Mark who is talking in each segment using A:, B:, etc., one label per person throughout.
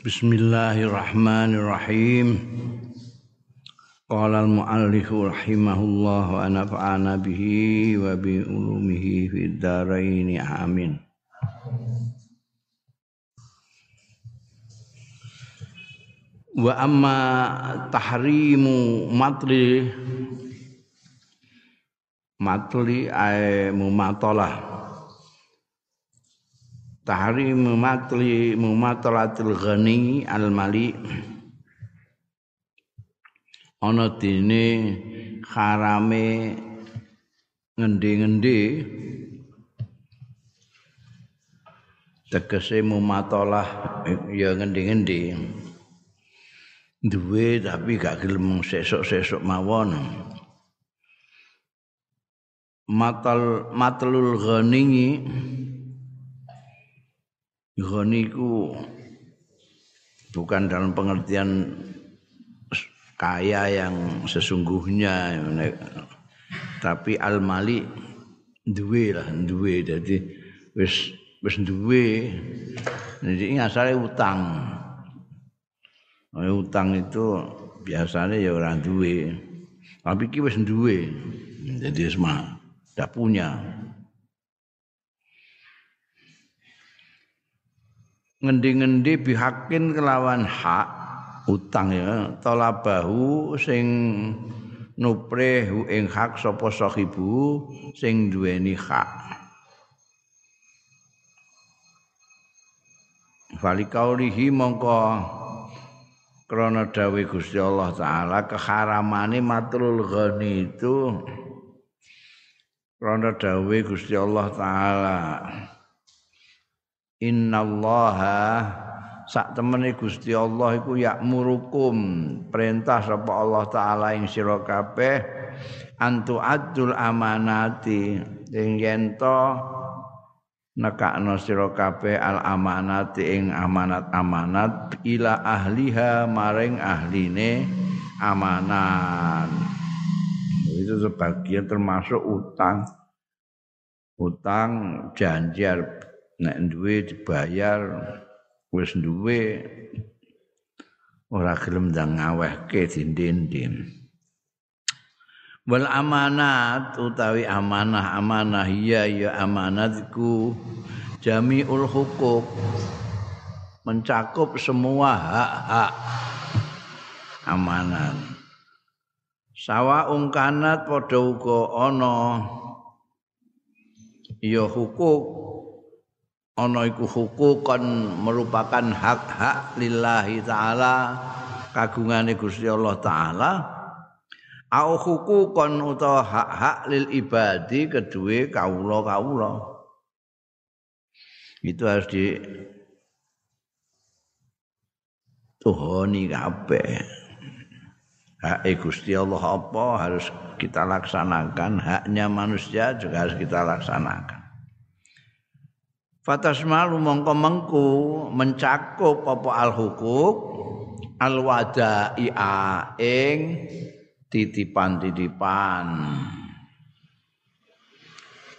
A: Bismillahirrahmanirrahim. Qala al-muallif rahimahullah wa nafa'ana bihi wa bi ulumihi fid dharain amin. Wa amma tahrimu matli matli ay mumatalah tahrim matli mumatalatil ghani al mali ana dene harame ngendi-ngendi. Tegese mumatalah ya ngendi-ngendi. Duwe tapi gak gelem sesuk-sesuk mawon. Matal matlul ghani Ghani ku bukan dalam pengertian kaya yang sesungguhnya tapi al mali duwe lah duwe. Jadi wis wis duwe. Jadi asale utang. Utang itu biasanya ya orang duwe. Tapi ki wis duwe. Jadi semua tidak punya ngendi-ngendi bihakin kelawan hak utang ya. Talabahu sing nupre ing hak sapa sahibu sing duweni hak. Fali kaulihi mongko krana dawuh Gusti Allah taala keharamane matrul ghani itu krana dawuh Gusti Allah taala innallaha sak temene Gusti Allah iku yakmurukum perintah sapa Allah taala ing sira kabeh antu adul amanati ing yen to nekakno sira kabeh al amanati ing amanat-amanat ila ahliha maring ahline amanat itu sebagian termasuk utang. Utang janji nek duwe dibayar wis duwe ora gelem ndang ngawehke dindin-dindin wal amanat utawi amanah amanah iya ya amanatku jamiul hukuk mencakup semua hak-hak amanat. Sawa ungkanat padha uga ana ya hukuk ana iku hukukon merupakan hak-hak lillahi taala kagungane Gusti Allah taala. Au hukukon utawa hak-hak lil ibadi kedue kawula-kawula. Itu harus di tuhoni kabeh. Hak Gusti Allah apa harus kita laksanakan? Haknya manusia juga harus kita laksanakan Fatasmalu mongko mengku mencakup apa al hukuk al wada'i'a ing titipan-titipan.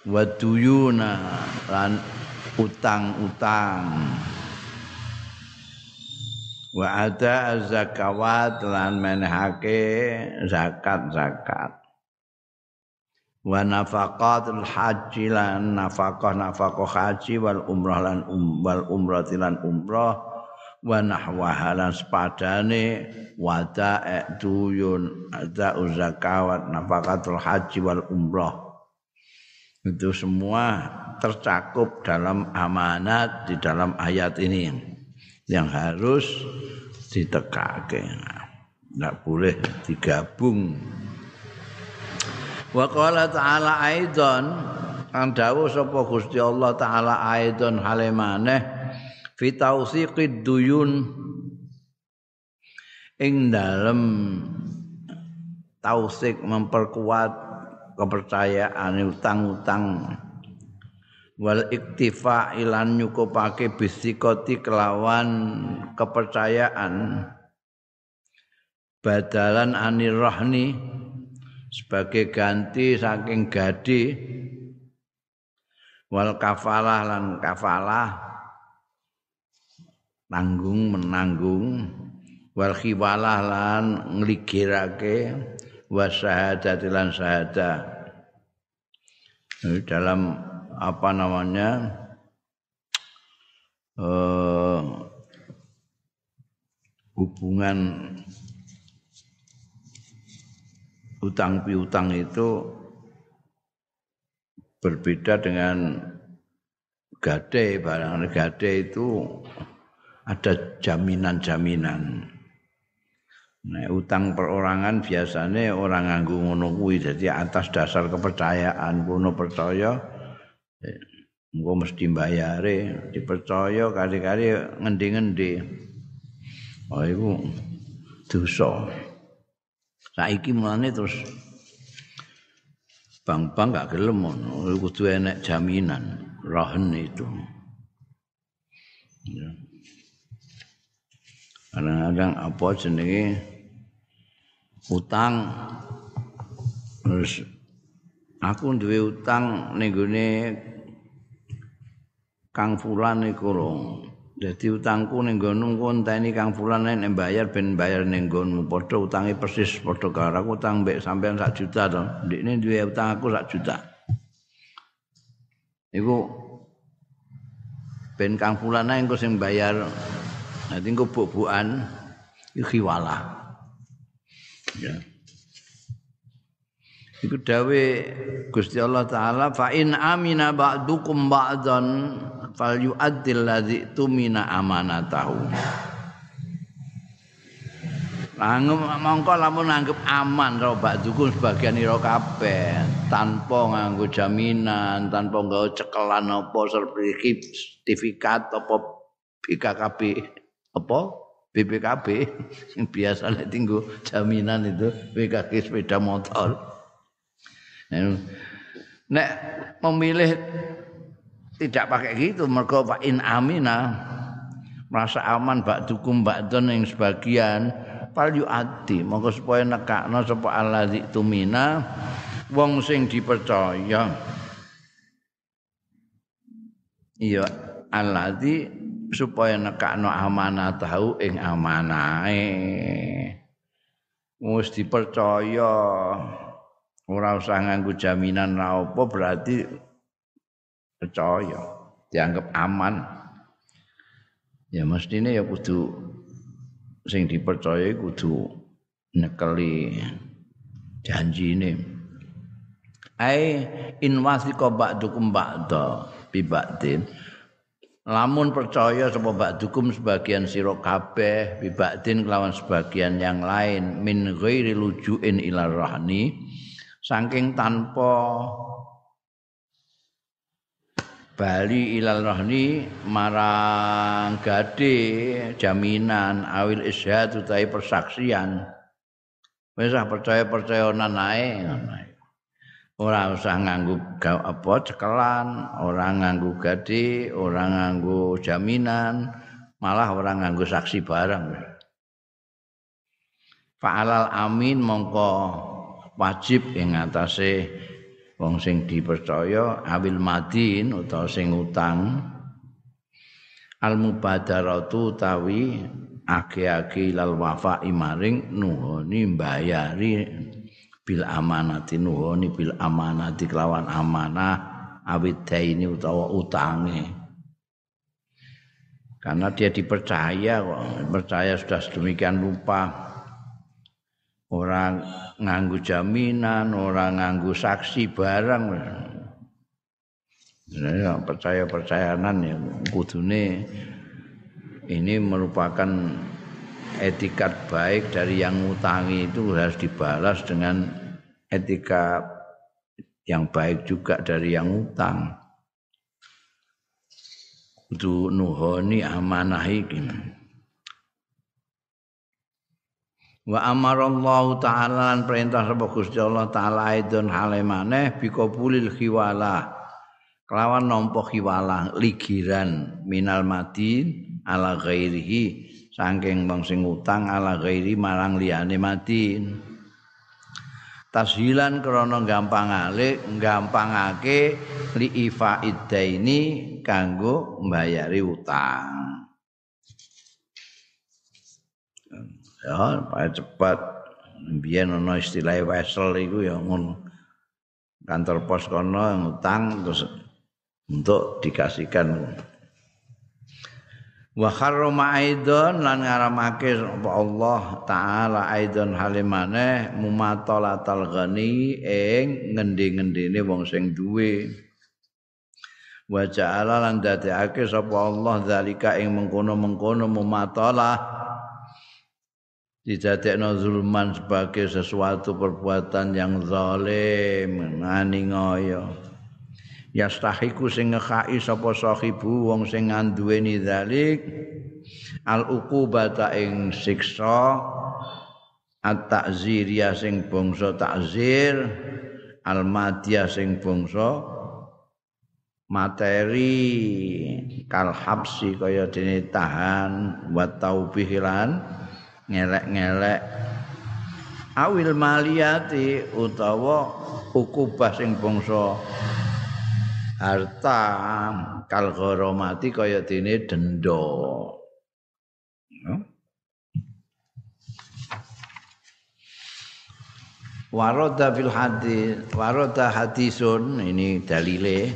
A: Waduyuna lan utang-utang. Wa ada zakawat lan menehake zakat-zakat wa nafaqatul haji lan nafaqah nafaqah haji wal umrah lan um, wal umrah lan umrah wa nahwaha lan sepadane wada duyun ada zakawat nafaqatul haji wal umrah. Itu semua tercakup dalam amanat di dalam ayat ini yang harus ditekake tidak boleh digabung Wa qala ta'ala aidan kan dawuh sapa Gusti Allah taala aidan hale fi tausiqid duyun ing dalem tausik memperkuat kepercayaan utang-utang. Wal iktifa ilan nyukupake bisikoti kelawan kepercayaan. Badalan anirahni sebagai ganti saking gadi. Wal kafalah lan kafalah. Tanggung menanggung. Wal khiwalah lan ngligirake. Wasahadat lan syahadah dalam apa namanya uh, hubungan utang piutang itu berbeda dengan gade barang gade itu ada jaminan-jaminan. Nah, utang perorangan biasanya orang nganggu ngono kuwi jadi atas dasar kepercayaan kuno percaya eh, engko mesti bayare dipercaya kali-kali ngendi-ngendi. Oh iku dosa. Saiki mulane terus bang-bang gak gelem ngono kudu enek jaminan rohen itu. Ya. Kadang-kadang apa jenenge utang terus aku duwe utang ning gone Kang Fulan iku lho. Dadi utangku ning nggonmu konteni Kang Fulan nek bayar ben bayar ning nggonmu padha utange persis padha karo utang mbek sampean sak juta to. Ndikne duwe utang aku sak juta. Iku ben Kang Fulan engko sing bayar. Nanti engko buk-bukan iki khiwalah. ya. Iku dawe Gusti Allah taala fa in amina ba'dukum ba'dan fal yu'addil ladzi tumina amanatahu. Langgem mongko lamun nanggep aman ro ba'dukum sebagian ira kabeh tanpa nganggo jaminan, tanpa nggawa cekelan apa sertifikat apa BKKB apa BPKB yang biasa tinggu jaminan itu BKK sepeda motor. Nek memilih tidak pakai gitu mergo Pak in amina merasa aman bak dukum bakdon yang sebagian pal adi monggo supaya nekakno sapa allazi tumina wong sing dipercaya. Iya allazi supaya nekakno amanah tahu ing amanahe. Wis dipercaya ora usah nganggo jaminan ra apa berarti percaya dianggap aman. Ya mestine ya kudu sing dipercaya kudu nekeli janjine. Ai in wasiqa ba'dukum ba'da bi ba'din. Lamun percaya sapa ba'dukum sebagian sira kabeh bibadin kelawan sebagian yang lain min ghairi lujuin ila rahni saking tanpa bali ilal rahni marang gade jaminan awil isyhad utawi persaksian wis percaya-percayanan ae ngono ora usah nganggo apa cekelan, ora nganggo gade, ora nganggo jaminan, malah ora nganggo saksi barang. Fa'alal amin mongko wajib ing atase wong sing dipercaya awil madin utawa sing utang. Al mubadaratu tawi ake-ake lal wafa imaring nuhoni mbayari bil amanati nuhoni bil amanati kelawan amanah awit ini utawa utange. Karena dia dipercaya kok percaya sudah sedemikian lupa orang nganggu jaminan orang nganggu saksi barang ya, percaya percayanan ya kudune ini merupakan etikat baik dari yang ngutangi itu harus dibalas dengan etika yang baik juga dari yang utang. Kudu nuhoni amanah iki. Wa amarallahu ta'ala lan perintah sapa Gusti Allah taala aidon hale maneh biqabulil khiwala. Kelawan nampa khiwala ligiran minal madin ala ghairihi. Saking wong sing utang ala ghairi marang liyane mati tashilan krana gampangale gampangake li ifa ini kanggo mbayari utang Ya, pakai cepat. Biyen ana istilah wesel iku ya ngono. Kantor pos kono ngutang terus untuk dikasihkan wa aidon lan ngaramake Allah taala aidon halimane mumatalatal ghani ing ngendi-ngendine wong sing duwe wa ja'ala lan dadekake sapa Allah zalika ing mengkono-mengkono mumatalah dijadekno zulman sebagai sesuatu perbuatan yang zalim ngani yastahiku sing ngekai sapa sahibu wong sing nganduweni zalik al uqubata ing siksa at ta'ziriya sing bangsa ta'zir al madiyah sing bangsa materi kal habsi kaya dene tahan wa taubihilan ngelek-ngelek awil maliyati utawa ukubah sing bangsa harta kal gharamati kaya dene denda. Waroda fil hadis, waroda hadisun ini dalile.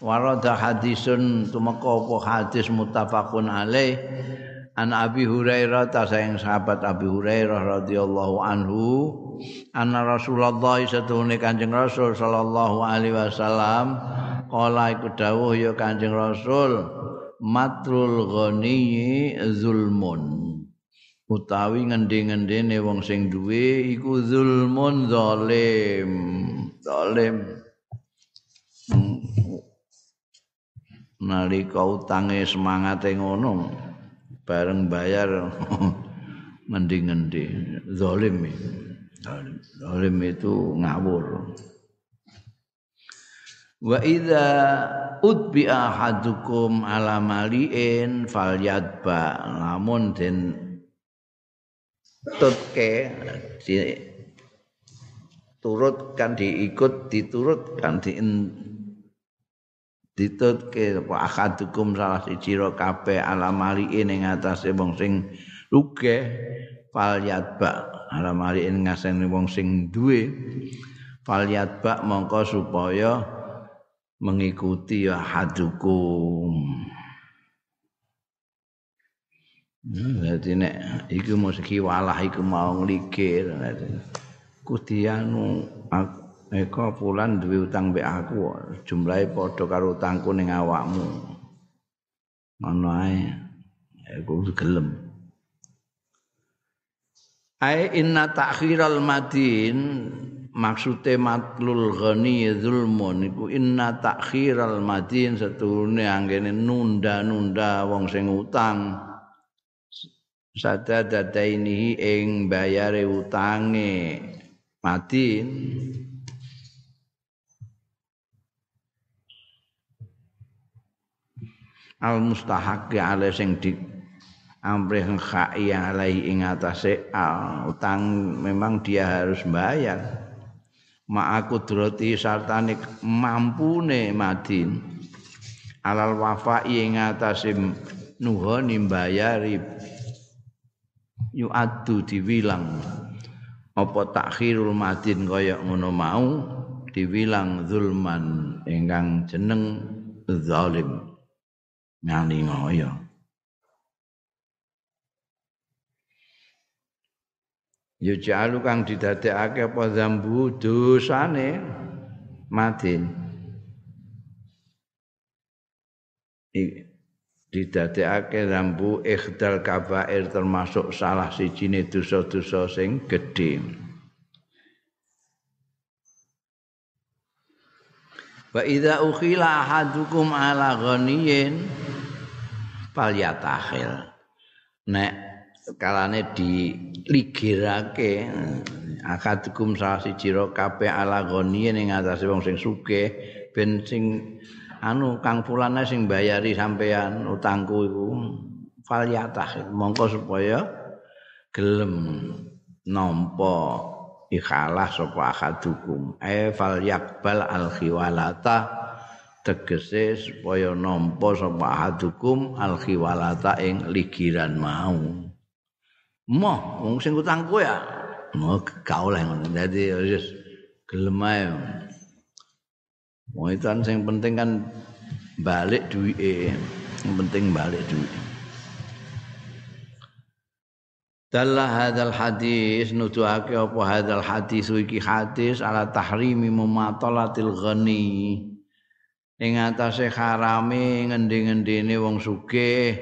A: Waroda hadisun tumeka apa hadis muttafaqun alaih an Abi Hurairah ta sayang sahabat Abi Hurairah radhiyallahu anhu anna Rasulullah satune Kanjeng Rasul sallallahu alaihi wasallam kala iku dawuh ya Kanjeng Rasul matrul ghani zulmun. Utawi ngendi-ngendene wong sing duwe iku zulmun zalim zalim. Hmm. nalika utange semangate ngono bareng bayar ngendi-ngendi zalim zalim itu ngawur. Wa idza utbi ahadukum ala maliin falyadba lamun den tutke di, turut kan diikut diturut kan di ditutke akadukum salah siji ro kabeh alamali ing atase wong sing luge falyatba alamali ing ngasene wong sing duwe falyatba mongko supaya mengikuti ya hadukum Jadi nek iku mesti walah iku mau nglikir. Kudianu aku Eko pulan duwe utang mbek aku jumlahe padha karo utangku ning awakmu. Ngono ae. Aku gelem. Ai inna ta'khiral madin maksude matlul ghani zulmun iku inna ta'khiral madin seturune anggene nunda-nunda wong sing utang sada dadainihi ing bayare utange madin al mustahaqi ale sing di amrih khai alai ing atase al utang memang dia harus bayar ma aku droti sartane mampune madin. Alal wafa ing atase nuhoni bayari yu adu diwilang. Apa takhirul madin kaya ngono mau diwilang zulman ingkang jeneng zalim ngani ngoyo ya jalu kang didadekake apa zambu dosane? Madin. Didadekake zambu ikhdal kabair termasuk salah sijine dosa-dosa sing gedhe Wa idza ukhila ahadukum ala ghaniyin falyatakhil. Nek kalane diligirake akadukum salah siji ro kabeh ala ghaniyin ing atase wong sing sugih ben sing anu kang fulane sing bayari sampean utangku iku falyatakhil. Mongko supaya gelem nampa ikhalas sapa akadukum e fal yakbal al khiwalata tegese supaya nampa sapa akadukum al khiwalata ing ligiran mau Moh, wong sing utangku ya. Mau gak oleh ngono. Dadi wis gelem ae. Wong sing penting kan balik duwike. Yang penting balik duwike. Dalla hadal hadis nuduhake apa hadal hadis iki hadis ala tahrimi mumatalatil ghani. Ing atase harame ngendi-ngendine wong sugih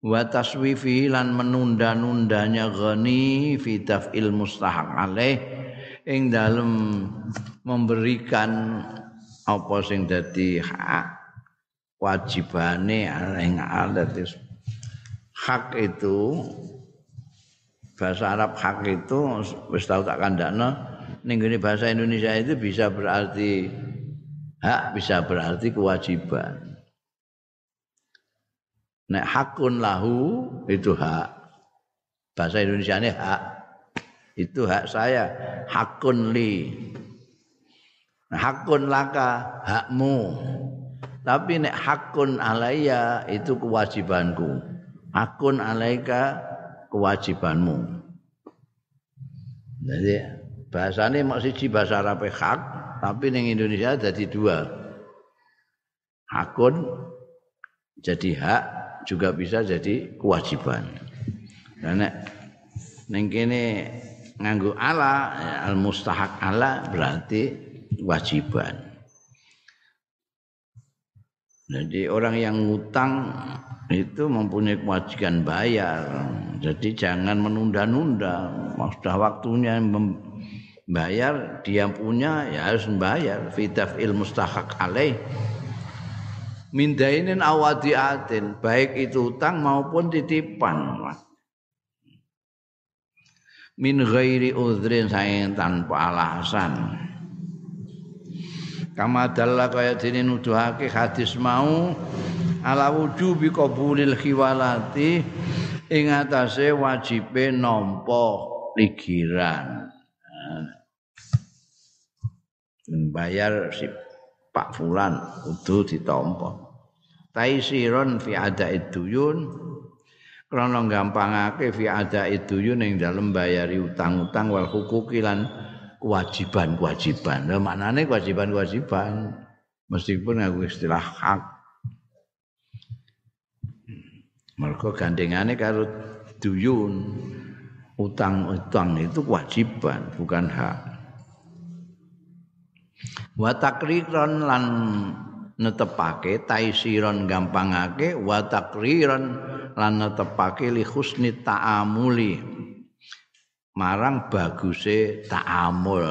A: wa taswifi lan menunda-nundanya ghani fi taf'il mustahaq alaih ing dalem memberikan apa sing dadi wajibane ing adat hak itu bahasa Arab hak itu wis tau tak kandakno ning bahasa Indonesia itu bisa berarti hak bisa berarti kewajiban Nek hakun lahu itu hak. Bahasa Indonesia ini hak. Itu hak saya. Hakun li. Hakun laka hakmu. Tapi nek hakun alaya itu kewajibanku. Hakun alaika kewajibanmu. Jadi bahasanya masih bahasa Arab hak, tapi ning Indonesia jadi dua. Hakun jadi hak, juga bisa jadi kewajiban. Karena neng kene nganggo ala ya, al mustahak ala berarti kewajiban. Jadi orang yang ngutang itu mempunyai kewajiban bayar. Jadi jangan menunda-nunda. Sudah waktunya membayar, dia punya ya harus membayar. Fitaf il mustahak alaih mindainin awadiatin baik itu utang maupun titipan min ghairi udhrin sayang tanpa alasan kama kaya dene nuduhake hadis mau ala wujubi qabulil khiwalati ing atase wajibe nampa ligiran bayar si Pak Fulan kudu ditampa. Taisiron fi adaid duyun krana gampangake fi adaid duyun ning dalem bayari utang-utang wal hukuki lan kewajiban-kewajiban. Lah maknane kewajiban-kewajiban meskipun aku istilah hak. Mergo gandengane karo duyun utang-utang itu kewajiban bukan hak. wa takriron lan netepake taisiron gampangake wa takriron lan netepake li husni ta'amuli marang baguse ta'amul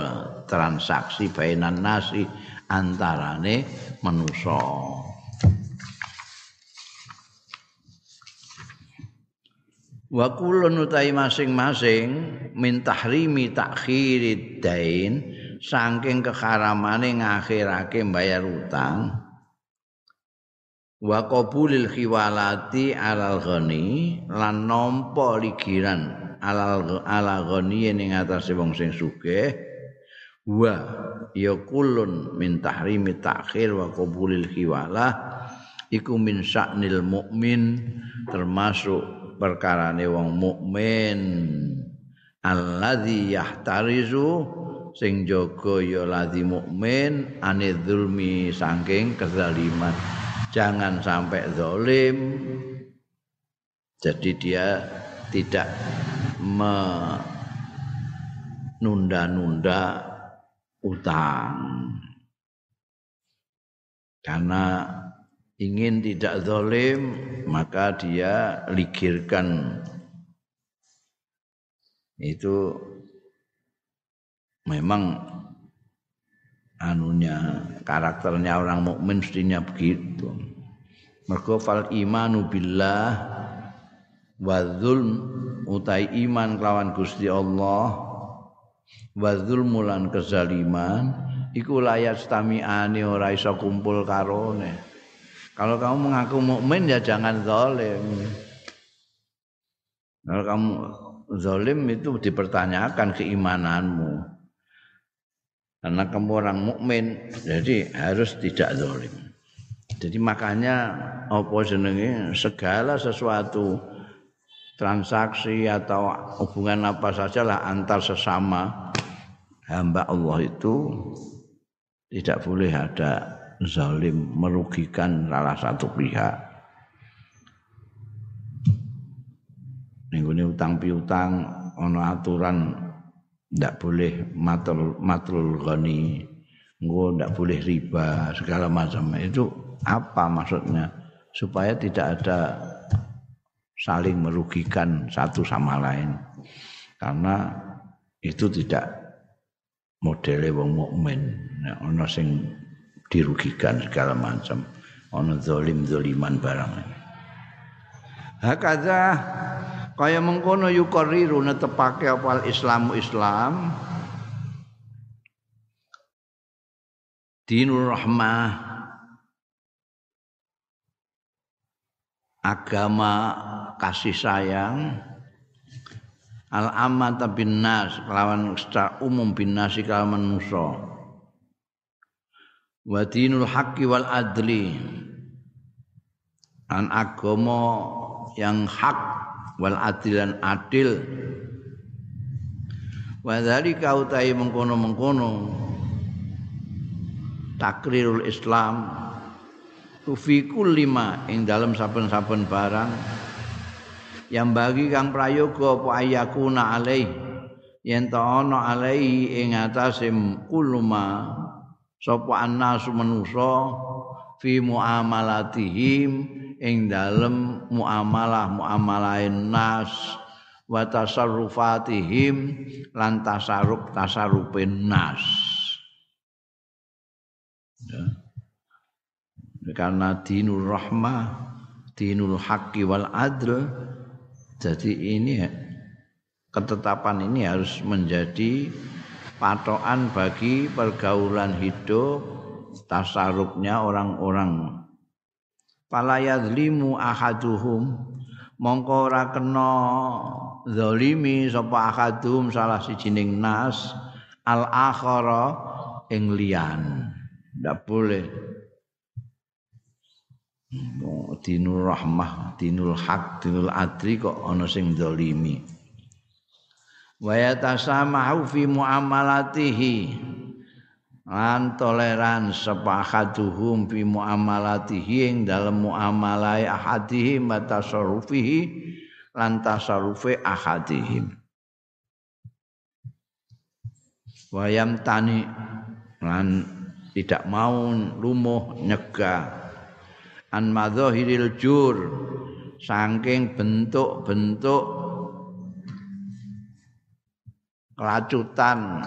A: transaksi bainan nasi antarane manusa wa kulun utai masing-masing min tahrimi takhirid dain saking kekharamane ngakhirake bayar utang. Wa qabulil khiwalati alal ghani lan nampa ligiran alal ala ghani ning atase wong sing sugih. Wa ya kullun min tahrimi ta'khir wa qabulil khiwalah iku min sya'nil mukmin termasuk perkarane wong mukmin. Alladzi yahtarizu sing jaga ya ladzi mukmin anidzulmi saking kezaliman. Jangan sampai zalim. Jadi dia tidak menunda-nunda utang. Karena ingin tidak zalim maka dia ligirkan itu memang anunya karakternya orang mukmin mestinya begitu. Mergo fal imanu billah wa zulm utai iman kelawan Gusti Allah wa zulmulan kezaliman iku layat stami'ani ora kumpul karone. Kalau kamu mengaku mukmin ya jangan zalim. Kalau kamu zalim itu dipertanyakan keimananmu. karena kamu orang mukmin jadi harus tidak zalim jadi makanya apa jenenge segala sesuatu transaksi atau hubungan apa saja lah antar sesama hamba Allah itu tidak boleh ada zalim merugikan salah satu pihak. Ning utang piutang ono aturan ndak boleh matul matul ghani, engko ndak boleh riba segala macam. Itu apa maksudnya? Supaya tidak ada saling merugikan satu sama lain. Karena itu tidak modele wong mukmin. Nek sing dirugikan segala macam. Ono zalim zaliman barang hakadha kaya mengkono yukariru netepake apa islamu islam dinur rahmah. Agama kasih sayang. Al amata bin nas kelawan secara umum bin nasi kelawan manusia wa dinul haqqi wal adli. An agama yang hak wal adilan adil. Wa dzalika utai mengkono-mengkono takrirul islam. Fi kulli ma ing dalam saben-saben barang yang bagi kang prayoga apa ayakuna alai yen ta ana alai ing atase kuluma sapa annasu manusa fi muamalatihim ing dalem muamalah muamalain nas wa tasarrufatihim lan tasarruf tasarrufin nas ya. karena dinul rahmah dinul haqqi wal adl jadi ini ketetapan ini harus menjadi patokan bagi pergaulan hidup tasarrufnya orang-orang. Fala yadzlimu ahaduhum mongko ora kena zalimi sapa ahadum salah sijining nas al akhara ing liyan. Ndak boleh. Dinul rahmah dinul hak dinul adri kok ana sing zalimi wa yatasamahu fi muamalatihi. Lan toleran sepahaduhum fi muamalatihi ing dalam muamalai ahadihim wa tasarrufihi lan tasarrufi ahadihim. Wayam tani lan tidak mau lumuh nyegah. An madzahiril jur saking bentuk-bentuk keracutan,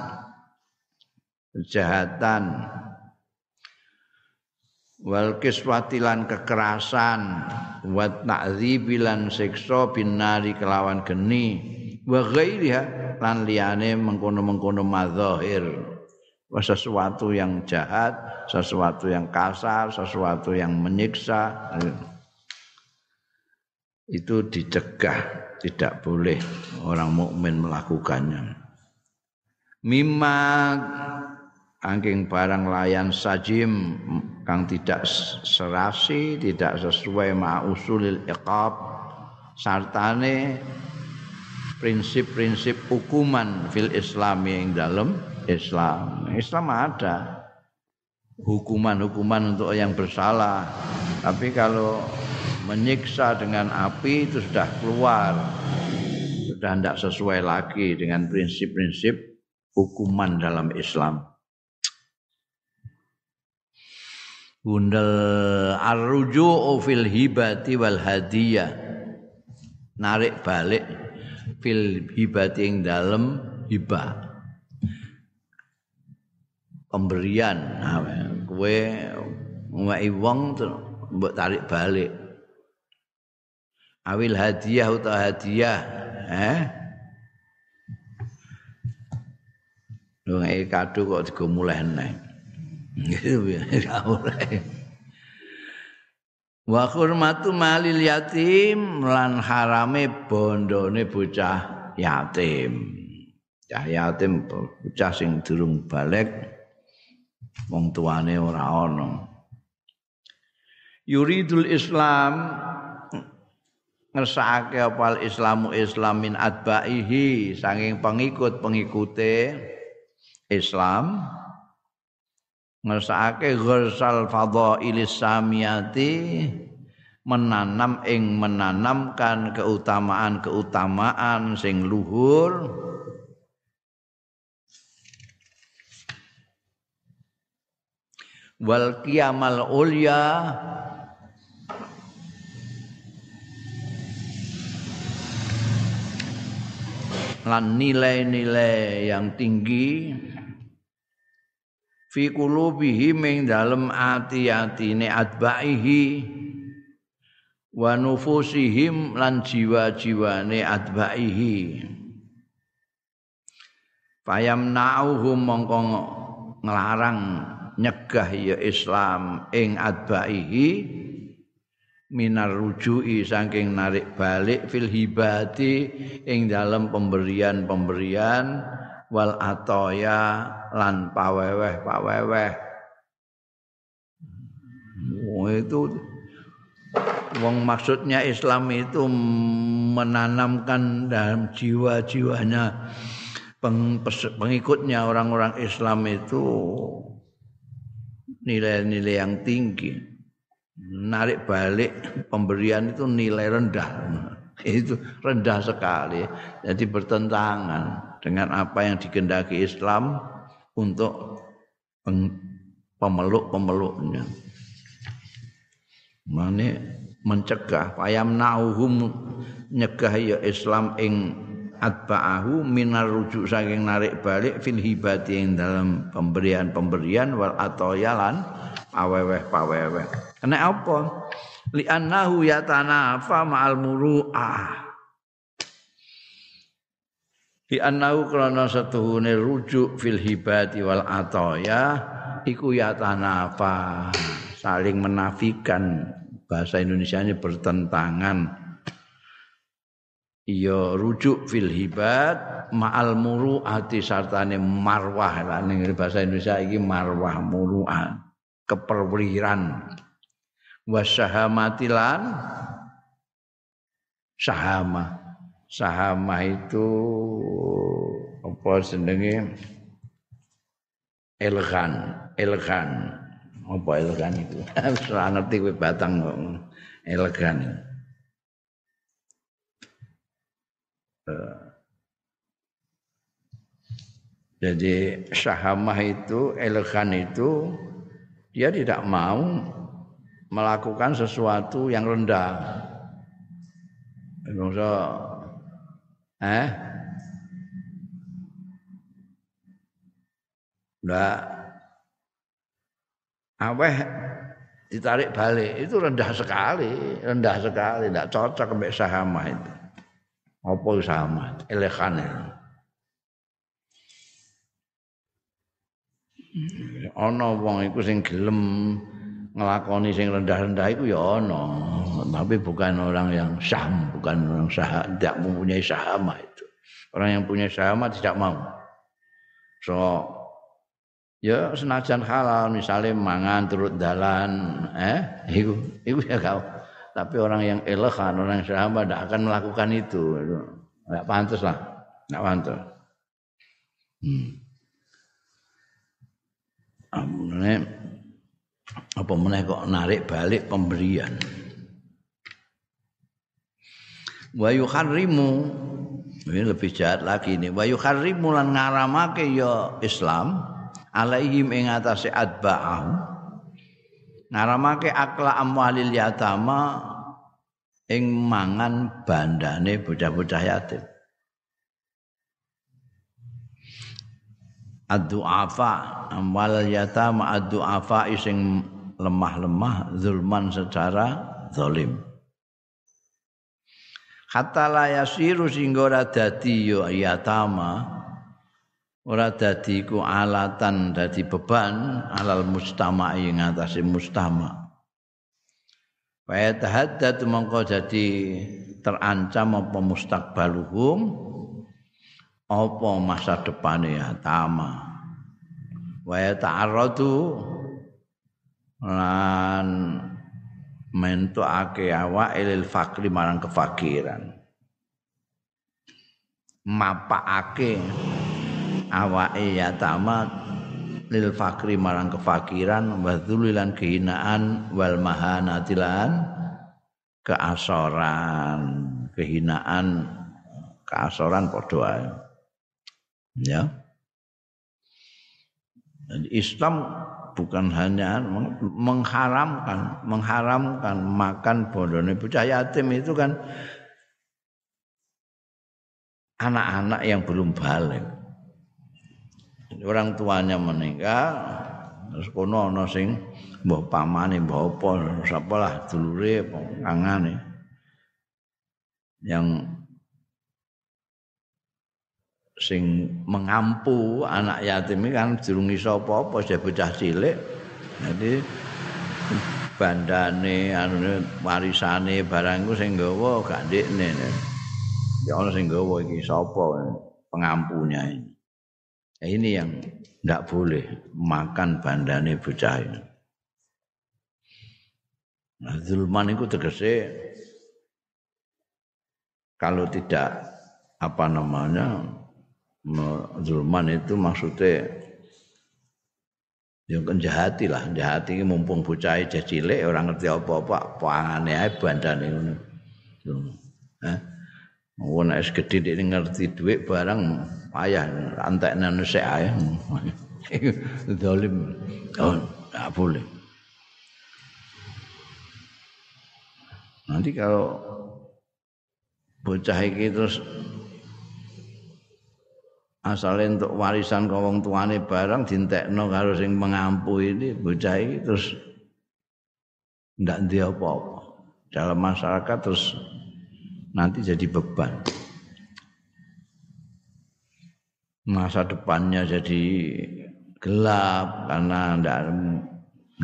A: kejahatan, wal kiswatilan kekerasan, wat na'dzibilan siksa binari kelawan geni, wa ghairiha lan liyane mengkono-mengkono madzahir. sesuatu yang jahat, sesuatu yang kasar, sesuatu yang menyiksa. Itu dicegah, tidak boleh orang mukmin melakukannya mimma angking barang layan sajim kang tidak serasi tidak sesuai ma usulil iqab sartane prinsip-prinsip hukuman fil Islam yang dalam Islam. Islam ada hukuman-hukuman untuk yang bersalah. Tapi kalau menyiksa dengan api itu sudah keluar sudah tidak sesuai lagi dengan prinsip-prinsip hukuman dalam Islam. Bundel arruju'u fil hibati wal hadiyah. Narik balik fil hibati yang dalam hibah. Pemberian kue ngwai wong mbok tarik balik. Awil hadiah atau hadiah, eh? Wong iki kado kok digo mulih neh. Wa hurmatu malil yatim lan harame bondone bocah yatim. Cah yatim bocah sing durung balik wong tuane ora ana. Yuridul Islam ngersakake apa islamu islamin adbaihi saking pengikut-pengikute Islam ngersakake gharsal fadhailis samiyati menanam ing menanamkan keutamaan-keutamaan sing luhur. Wal qiyamal ulya lan nilai-nilai yang tinggi fi qulubihim ing dalem ati-atine atbaihi wa nufusihim lan jiwa-jiwane atbaihi. Fayamna'uhum mongko nglarang nyegah ya Islam ing atbaihi minar rujui saking narik balik fil hibati ing dalam pemberian-pemberian wal atoya lan paweweh paweweh. Oh, itu wong maksudnya Islam itu menanamkan dalam jiwa-jiwanya pengikutnya orang-orang Islam itu nilai-nilai yang tinggi. Narik balik pemberian itu nilai rendah itu rendah sekali. Jadi bertentangan dengan apa yang dikendaki Islam untuk pemeluk-pemeluknya. Mane mencegah. Payam nauhum nyegah ya Islam ing atba'ahu minar rujuk saking narik balik fil hibati ing dalam pemberian-pemberian wal atoyalan paweweh paweweh kena apa li annahu yatanafa ma'al muru'ah li annahu krana satuhune rujuk fil hibati wal atoya iku yatanafa saling menafikan. Bahasa Indonesia ini bertentangan. Iya rujuk fil hibat ma'al muru'ati sartane marwah. Lan bahasa Indonesia iki marwah muru'ah keperwiran wasyahamatilan sahama sahama itu apa jenenge? Elegan elegan apa elegan itu? Ora ngerti kowe batang elegan eh. jadi sahamah itu elegan itu dia tidak mau melakukan sesuatu yang rendah. Bangsa eh Nggak aweh ditarik balik itu rendah sekali, rendah sekali, tidak cocok sampai sahama itu. Apa sahama? Elegan ana wong iku sing gelem ngelakoni sing rendah-rendah itu ya ana. Tapi bukan orang yang saham bukan orang sah tidak mempunyai saham itu. Orang yang punya saham tidak mau. So ya senajan halal misalnya mangan turut dalan eh itu itu ya kau tapi orang yang elegan orang yang saham tidak akan melakukan itu. Tidak pantas lah tidak pantas. Hmm. Apa meneh kok narik balik pemberian? Wa yuharrimu ini lebih jahat lagi ini. Wa yuharrimu lan ngaramake ya Islam alaihim ing atase adba'ah ngaramake akla amwalil yatama ing mangan bandane bocah-bocah yatim ad-du'afa. Wal yatama ad-du'afa sing lemah-lemah zulman secara zalim. Hatta la yasiru singgo ora dadi yo yatama. Ora dadi ku alatan dadi beban alal mustama ing atase mustama. Wa yatahaddad mongko dadi terancam apa mustaqbaluhum apa masa depane ya? Tama. Wa ta'arradu. Lan mentukake awak ilil fakri marang kefakiran. Mapakake awake yatama lil fakri marang kefakiran wa dzulilan kehinaan wal mahanatilan keasoran. Kehinaan keasoran padha ya. Islam bukan hanya mengharamkan mengharamkan makan bondone bocah yatim itu kan anak-anak yang belum balik. Orang tuanya meninggal terus kono ana sing mbah pamane mbah apa sapa lah dulure kangane yang sing mengampu anak yatim ini kan durung iso apa-apa bocah cilik. Jadi bandane anu warisane barang iku sing nggawa gak ndekne. Ya ana sing nggawa iki sapa pengampunya ini. Ya, ini yang ndak boleh makan bandane bocah ini. Nah, zulman itu tegese kalau tidak apa namanya zulman itu maksudnya yang kenjahati lah, jahati mumpung bocah cilik orang ngerti apa-apa, pangane ae bandane ngono. Hah? Wong nek gedhe nek ngerti dhuwit barang payah antekne sik ae. Zalim. Oh, enggak boleh. Nanti kalau bocah iki terus asale untuk warisan ke wong tuane barang dintekno karo sing mengampu ini iki terus ndak ndek apa-apa. Dalam masyarakat terus nanti jadi beban. Masa depannya jadi gelap karena ndak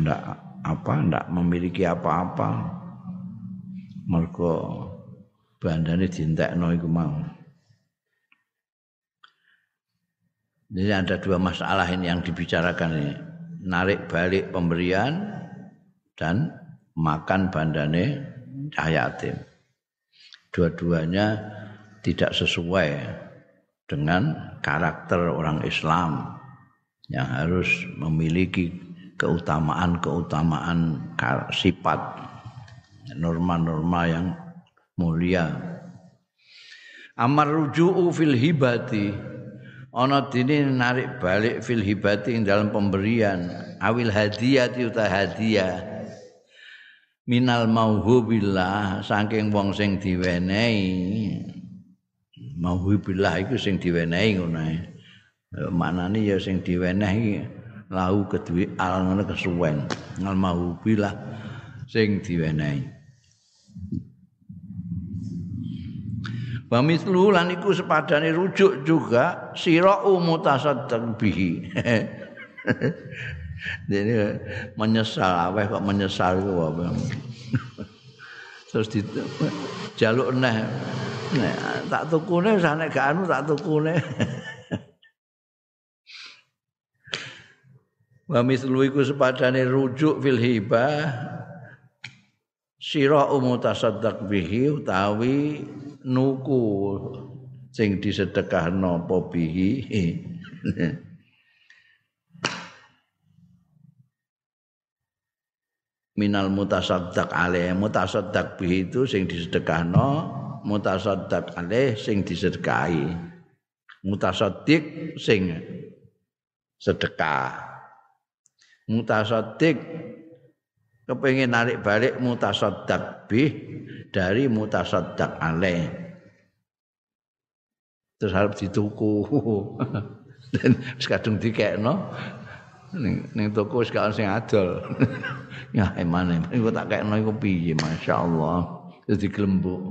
A: ndak apa ndak memiliki apa-apa. Mergo bandane dintekno iku mau Jadi ada dua masalah ini yang dibicarakan ini. Narik balik pemberian dan makan bandane cahayatim. Dua-duanya tidak sesuai dengan karakter orang Islam yang harus memiliki keutamaan-keutamaan sifat norma-norma yang mulia. Amar ruju'u fil hibati ana dene narik balik fil hibati ing dalam pemberian. Awil hadiyati uta hadiah minal mauhubillah saking wong sing diwenehi. Mauhubillah iku sing diwenehi ngono ae. Manane ya sing diwenehi lahu kedue al ngono kesuwen. Ngal mauhubillah sing diwenehi Wa mislu lan iku sepadane rujuk juga sirau mutasaddaq bihi. Jadi menyesal aweh kok menyesal iku apa. Terus di jaluk neh. tak tukune sane gak anu tak tukune. Wa mislu iku sepadane rujuk fil hibah sira mutasaddaq bihi utawi nuku sing disedekahno apa bihi? Minal mutasaddaq alaih. Mutasaddaq bihi itu sing disedekahno mutasaddaq alaih sing disedekahi. Mutasaddiq sing sedekah. Mutasaddiq kepengin narik balik mutasaddaq bih dari mutasaddaq alaih. Terus harus dituku. Dan wis kadung dikekno. Ning ning toko wis gak sing adol. Ya emane iku tak kekno iku piye? Masyaallah. Terus diglembuk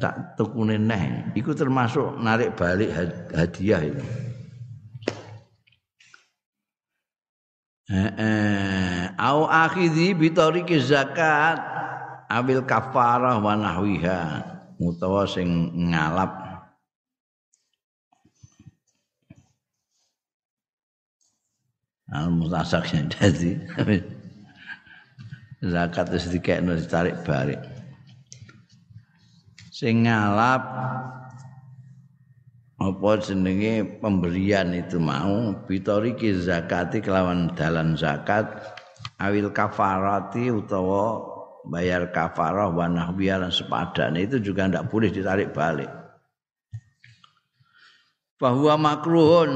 A: tak tukune neh. Iku termasuk narik balik hadiah itu au akhidhi bi zakat. Awil kafarah wa nahwiha. Utawa sing ngalap. Al mutasak dadi. Zakat wis dikekno ditarik balik. Sing ngalap apa jenenge pemberian itu mau? Bitoriki zakati kelawan dalan zakat awil kafarati utawa bayar kafarah wa nahbiya lan sepadane itu juga ndak boleh ditarik balik. Bahwa makruhun.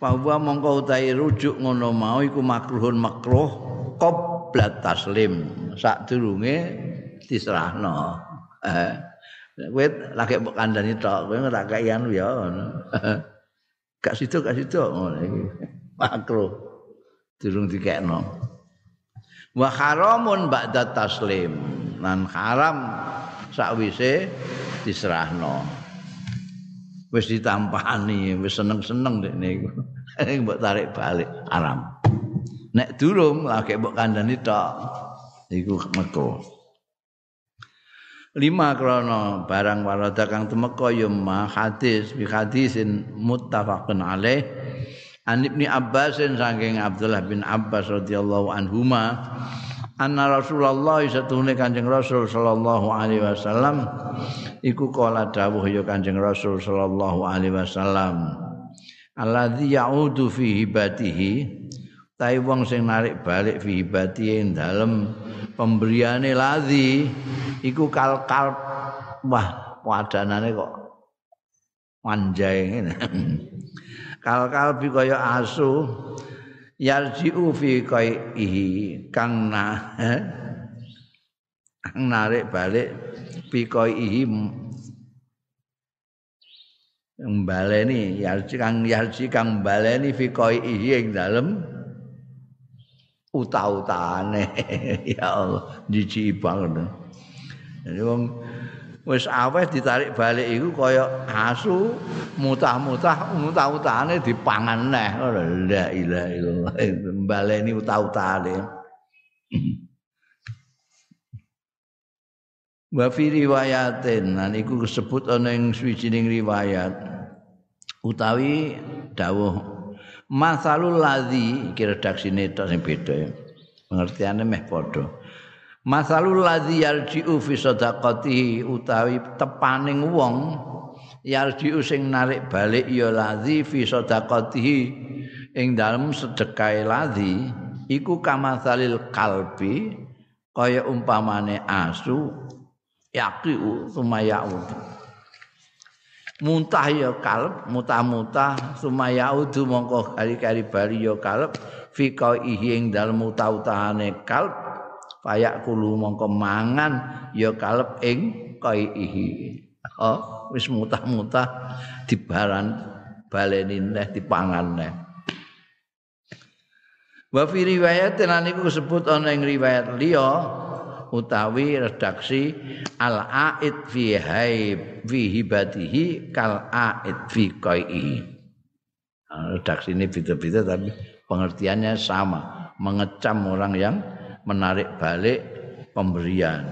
A: Bahwa mongko utahe rujuk ngono mau iku makruhun makruh qoblat taslim. Sak durunge diserahno eh kowe lagi mbok kandhani tok kowe ora kaian ya gak situ gak situ ngono iki. Makruh. Durung dikekno. Wa haramun ba'da taslim. Lan haram sakwise diserahno. Wis ditampani wis seneng-seneng dekne iku mbok tarik balik haram. Nek durung lagi mbok kandhani tok iku meko lima krono barang warada kang temeka ya ma hadis bi hadisin muttafaqun alaih. An Ibnu Abbas saking Abdullah bin Abbas radhiyallahu anhuma anna Rasulullah satune Kanjeng Rasul sallallahu alaihi wasallam. Iku kala dawuh ya Kanjeng Rasul sallallahu alaihi wasallam alladzi yaudu fi hibatihi tai wong sing narik balik fi hibatihi ing dalem pemberiane ladzi iku kal kal wah wadanane kok manjai ngene. Kal kalbi kaya asu yarji'u fi qaihi kang na kang narik balik fi qaihi mbaleni yarji kang yarji kang mbaleni fi qaihi ing dalem uta-utane ya Allah jiji banget jadi wong wis aweh ditarik balik iku kaya asu mutah-mutah mutah-utane dipangan neh. La ilaha illallah baleni utah-utane wa fi riwayatin lan iku disebut ana ing swijining riwayat. Utawi dawuh masalul ladzi iki redaksine tok sing beda ya. Pengertiane meh padha. Masalul ladzi yarji'u fi sadaqatihi utawi tepaning wong yarji'u sing narik balik ya ladzi fi sadaqatihi ing dalem sedekah ladzi iku kamasalil kalbi kaya umpamane asu yaqiu sumayau muntah ya kalb mutah-mutah sumayaudu mongko kali-kali bali ya kalb fi qaihi ing dalem utah-utahane kalb payak kulu mongko mangan ya kalep ing kaihi oh wis mutah-mutah dibaran baleni neh dipangan neh. Wa fi riwayat lan iku disebut ana ing riwayat liya utawi redaksi al aid fi haib fi hibatihi kal aid fi qaihi redaksi ini beda-beda tapi pengertiannya sama mengecam orang yang menarik balik pemberian.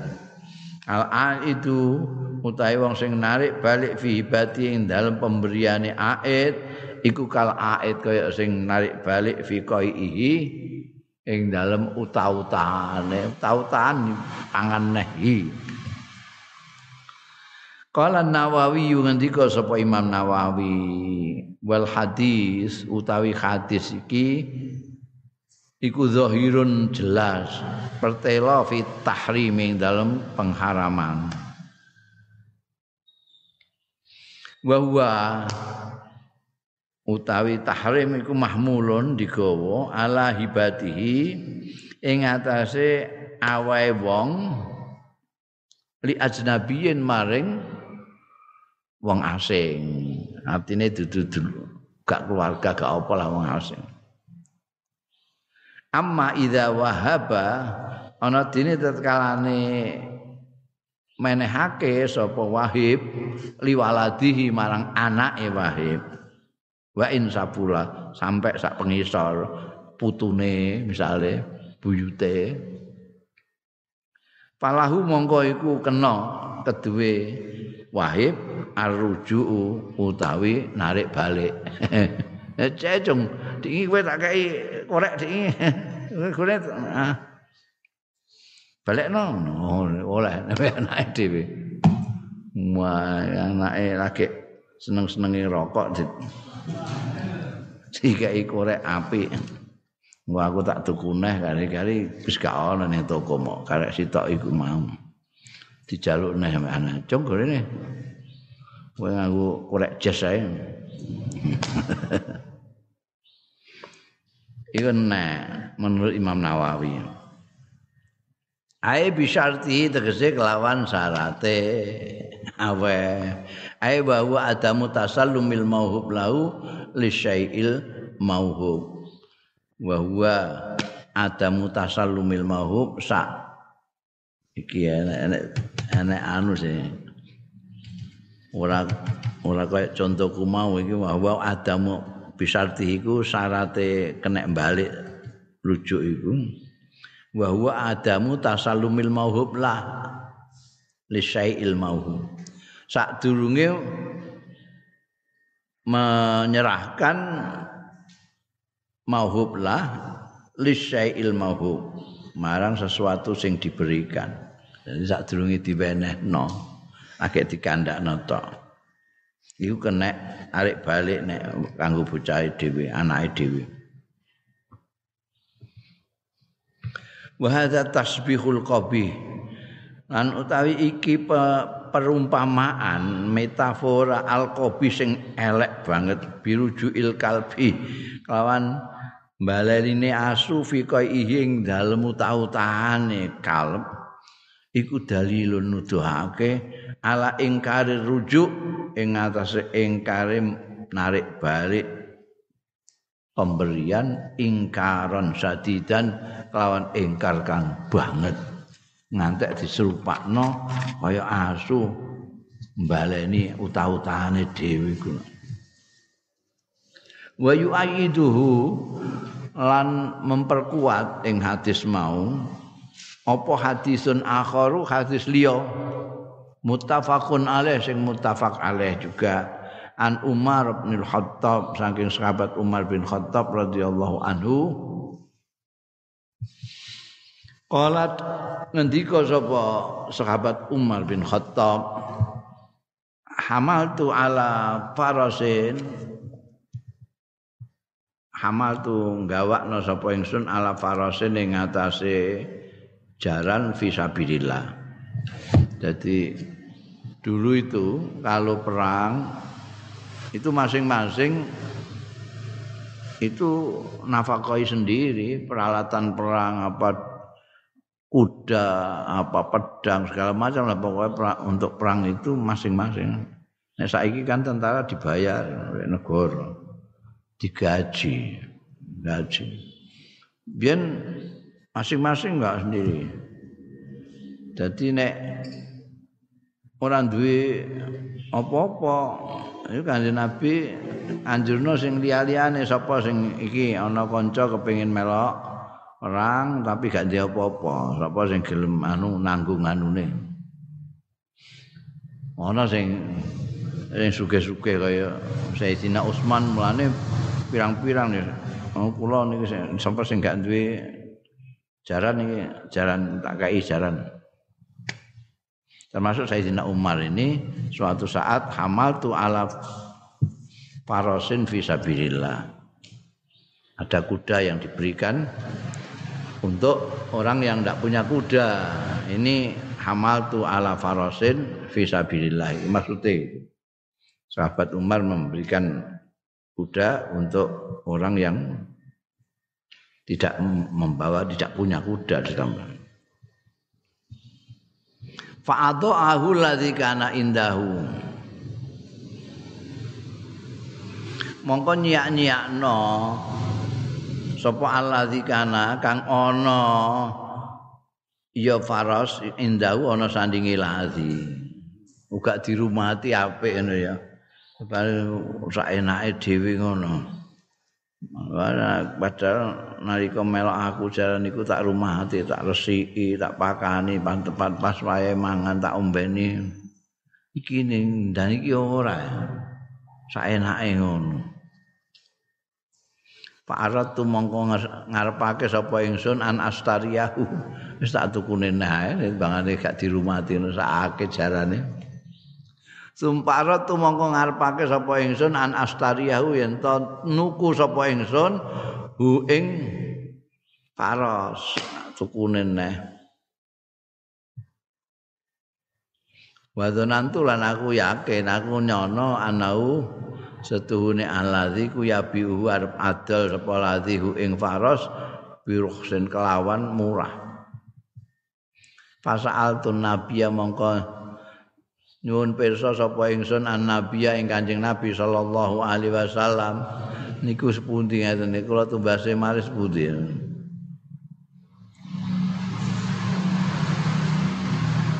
A: Al itu utawi wong sing narik balik fi hibati ing dalem pemberiane aid iku kal aid kaya sing narik balik fi qaihi ing dalem utah-utahane, utah-utahan pangan nehi. Kala Nawawi ngendika sapa Imam Nawawi. Wal hadis utawi hadis iki iku zahirun jelas. Pertela fi tahrim dalam pengharaman. Wa utawi tahrim iku mahmulun digawa ala hibatihi ing atase awae wong li ajnabiyin maring wong asing. Artine dudu gak keluarga gak apa lah wong asing. Amma idza wahaba ana dene tetkalane menehake sapa wahib liwaladihi marang anake wahib wa in sapula sampai sak pengisor putune misale buyute falahu mongko iku kena keduwe wahib arruju utawi narik balik cecung, dingi kowe tak kei korek dingi. Korek ah. Balik no, oleh anake dhewe. Anake lagi seneng-senengi rokok di dikai korek api. Wah, aku tak tuku neh kali-kali wis gak ana ning toko mok, karek sitok iku mau. Dijaluk neh ana. Cung gorene. Kowe nganggo korek jas ae. Iku nek menurut Imam Nawawi. Ae bisyarti tegese kelawan syarate awe. Ae bahwa ada mutasallumil mauhub lahu li syai'il mauhub. Wa huwa ada mutasallumil mauhub sa iki enek enek anu sih. Ora ora kaya contohku mau iki bahwa ada bisarti iku syarate kena balik rujuk iku wa huwa adamu tasallumil mauhub lah. Li syai'il mauhub sadurunge menyerahkan mauhub lah li syai'il mauhub. Marang sesuatu sing diberikan. Jadi sadurunge diwenehno agek dikandakno tok. Iku kena arek balik nek kanggo bocah dhewe anake dhewe wa hadza tasbihul qabih. Lan utawi iki perumpamaan metafora al-qabih sing elek banget birujuil kalbi. Lawan balerine asu fi ing dalem utah-utahane kalb iku dalilun nuduhake ala ingkari rujuk ing atase ingkare narik balik pemberian ingkaron sadidan kelawan ingkar kang banget. Ngantek diserupakno kaya asu mbaleni utah-utahane dhewe kuwi wa yu'aiduhu lan memperkuat ing hadis mau apa hadisun akharu? Hadis liya. Muttafaqun alaih sing muttafaq alaih juga an Umar bin Khattab saking sahabat Umar bin Khattab radhiyallahu anhu. Qalat ngendika sapa sahabat Umar bin Khattab hamaltu ala farasin. Hamaltu gawakno sapa ingsun ala farasin ing atase jaran fisabilillah. Jadi dulu itu kalau perang itu masing-masing itu nafkahi sendiri peralatan perang apa kuda apa pedang segala macam lah pokoknya perang, untuk perang itu masing-masing. Nah saiki kan tentara dibayar oleh negara digaji gaji. Biar masing-masing enggak sendiri. Jadi nek orang duwe apa-apa itu kanjeng Nabi anjurno sing liya-liyane sapa sing iki ana kanca kepengin melok perang tapi gak ndek apa-apa sapa sing gelem anu nanggung anune. Ana sing sing suge-suge kaya Sayyidina Utsman mulane pirang-pirang ya. Oh, kula niki sapa sing gak duwe jaran iki jaran tak kai jaran Termasuk Sayyidina Umar ini suatu saat hamal tu ala parosin visabilillah. Ada kuda yang diberikan untuk orang yang tidak punya kuda. Ini hamal tu ala farosin visabilillah. Maksudnya sahabat Umar memberikan kuda untuk orang yang tidak membawa, tidak punya kuda ditambah. fa'adha'ahu ladzi kana indahu. Mongko nyiak-nyiakno sapa alladzi kana kang ana ya faras indahu ana sandinge ladzi uga dirumati apik ngono ya. Sak enake dhewe ngono. Padahal nalika melok aku jalan niku tak rumah hati tak resiki tak pakani pas tepat pas wae mangan tak ombeni iki ning dan iki ora saenake ngono Fa'arat tu mongko ngarepake sapa ingsun an astariyahu. Wis tak tukune nae bangane gak dirumati sakake jarane. Sumparat tu mongko ngarepake sapa ingsun an astariyahu yen to nuku sapa ingsun hu ing paros. Tukune neh. Wadonantu lan aku yakin aku nyono anau setuhune alladzi ku yabihu arep adol sapa ladzi hu ing faros biruhsin kelawan murah. Fasaltun nabiya mongko nyuwun pirsa sapa ingsun an nabiya ing kanjeng nabi sallallahu alaihi wasallam niku sepundi ngeten niku kula tumbase maris pundi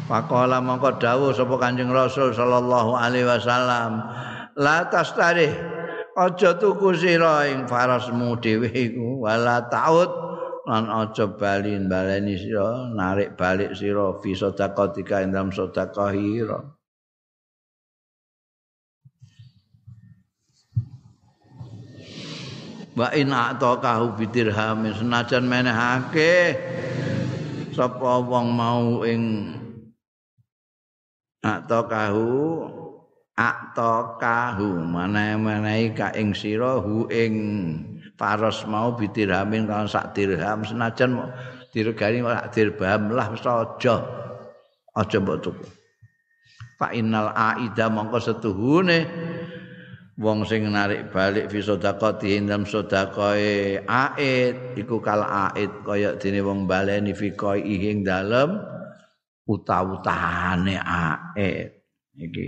A: Pakola mongko dawuh sapa Kanjeng Rasul sallallahu alaihi wasallam la tastari aja tuku sira ing farasmu dhewe iku wala taud lan aja bali baleni sira narik balik sira fi sedekah ing dalam sedekah wa in atakahu bidirham senajan menehake sapa wong mau ing atakahu atakahu mana-manai ka ing sira hu ing faros mau bidirhamin kan sak dirham senajan diregani sak dirham lah wis aja aja mbok tuku. Fa innal aida mongko setuhune wong sing narik balik fi sedekati dalam sedekae aid. Iku kal aid kaya dene wong baleni fi koi ing dalem uta-utane aid. Iki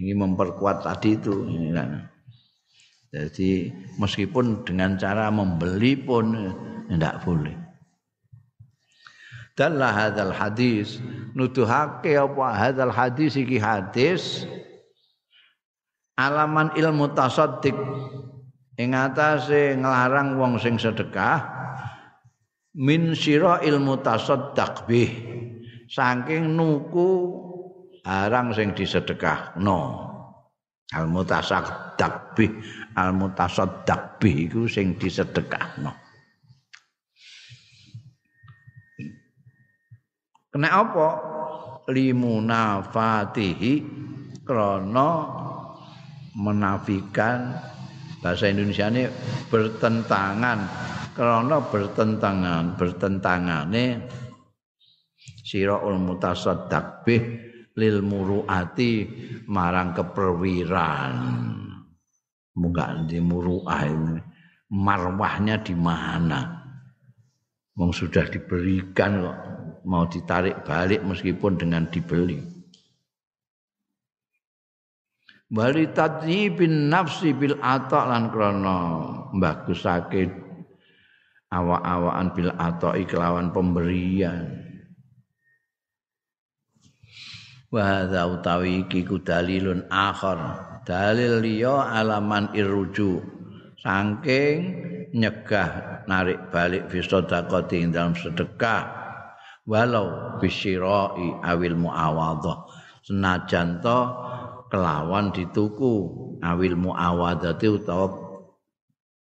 A: ini memperkuat tadi itu jadi meskipun dengan cara membeli pun tidak boleh. Dan lah hadal hadis nuduhake apa hadal hadis iki hadis alaman ilmu tasaddiq. Ing atase nglarang wong sing sedekah min sira ilmu tasaddaq bih. Saking nuku barang sing disedekahno. Al mutasaddaq bi al mutasaddaq bi iku sing disedekahno. Kena apa? Limunafatihi krana menafikan bahasa Indonesia ini bertentangan. Karena bertentangan bertentangane siraul mutasaddaq bih lil muruati marang keperwiran. Munggah di muruah ini. Marwahnya di mana? Sudah diberikan kok mau ditarik balik meskipun dengan dibeli. Bali bin nafsi bil ata lan krana mbagusake awak-awakan bil ata kelawan pemberian. wa hadza utawi iki ku dalilun akhar. Dalil liya alaman irruju. Saking nyegah narik balik fi sedekah dalam sedekah. Walau bisyirai awil muawadhah. Senajan to kelawan dituku awil muawadhati utawa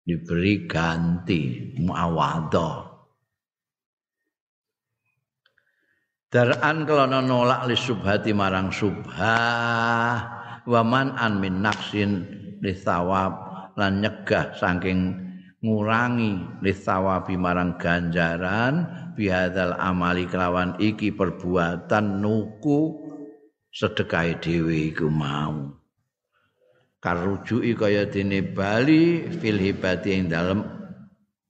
A: diberi ganti muawadhah Dar'an kelana nolak li subhati marang subhah wa an min naksin li thawab lan nyegah saking ngurangi li thawabi marang ganjaran bihadzal amali kelawan iki perbuatan nuku sedekah dhewe iku mau. Karujuki kaya dene bali fil hibati ing dalem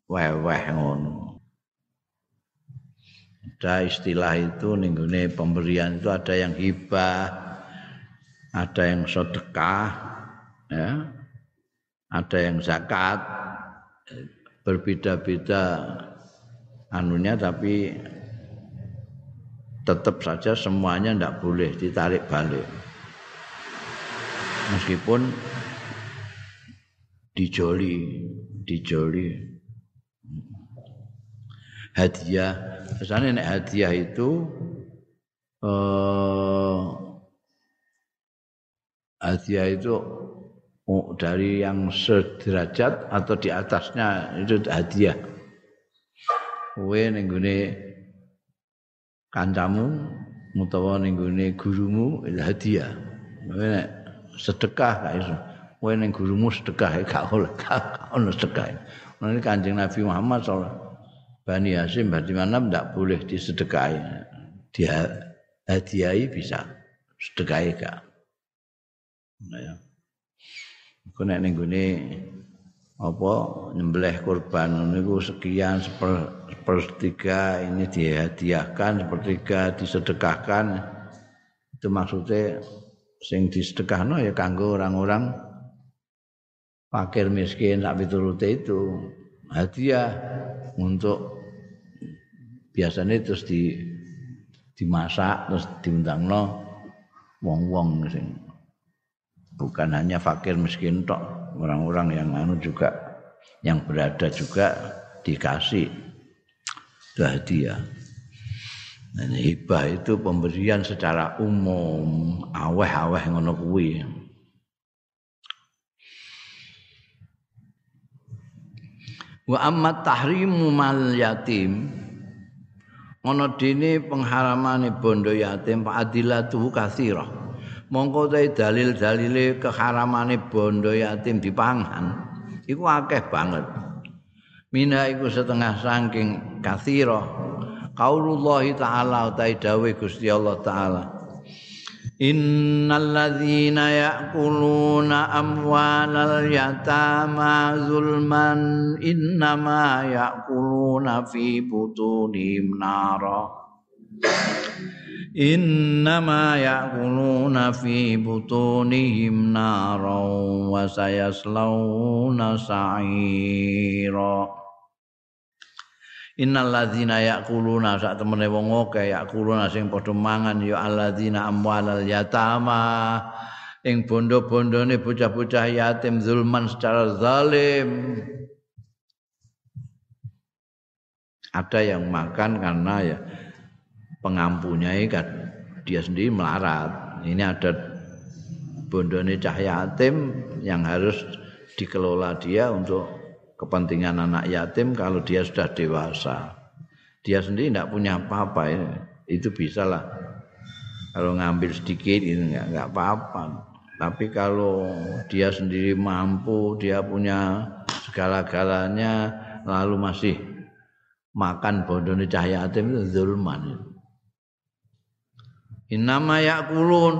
A: weweh ngono. Ada istilah itu ninggune pemberian itu ada yang hibah, ada yang sedekah, ya, ada yang zakat, berbeda-beda anunya tapi tetap saja semuanya tidak boleh ditarik balik meskipun dijoli dijoli hadiah. Misalnya nek hadiah itu eh, hadiah itu oh, dari yang sederajat atau di atasnya itu hadiah. Kowe ning gone kancamu utawa ning gone gurumu hadiah. Kowe sedekah gak iso. Kowe ning gurumu sedekah gak oleh gak ono sedekah. Ini Kanjeng Nabi Muhammad sallallahu Bani Hasim Bani Manam tidak boleh disedekahi. Dia hadiahi bisa sedekahi gak. Nah, ya. Iku nek ning apa nyembelih kurban niku sekian seper, sepertiga ini dihadiahkan sepertiga disedekahkan. Itu maksudnya sing disedekahno ya kanggo orang-orang fakir miskin sak piturute itu. Hadiah untuk biasanya terus di dimasak terus diundangno wong-wong sing bukan hanya fakir miskin tok orang-orang yang anu juga yang berada juga dikasih itu hadiah. Dan hibah itu pemberian secara umum aweh-aweh ngono kuwi. Wa amma tahrimu mal yatim ana dene pengharamane bondo yatim fa adilatu katsira mongko te dalil-dalile keharamane bondo yatim dipangan iku akeh banget. Mina iku setengah saking katsira qaulullah taala utahe dawuh Gusti Allah taala. Innal ladzina ya'kuluna amwalal yatama zulman innama ya'kuluna fi butunihim nara Innama ya'kuluna fi butunihim nara wa sayaslawna sa'ira Innal ladzina yaquluna sak temene wong akeh yaquluna sing padha mangan ya alladzina amwalal yatama ing bondo-bondone bocah-bocah yatim zulman secara zalim. Ada yang makan karena ya pengampunya kan dia sendiri melarat. Ini ada bondone cah yatim yang harus dikelola dia untuk kepentingan anak yatim kalau dia sudah dewasa. Dia sendiri tidak punya apa-apa ya. itu bisa lah. Kalau ngambil sedikit ini nggak apa-apa. Tapi kalau dia sendiri mampu, dia punya segala-galanya, lalu masih makan bodoni cahaya yatim itu zulman. Inama yakulun.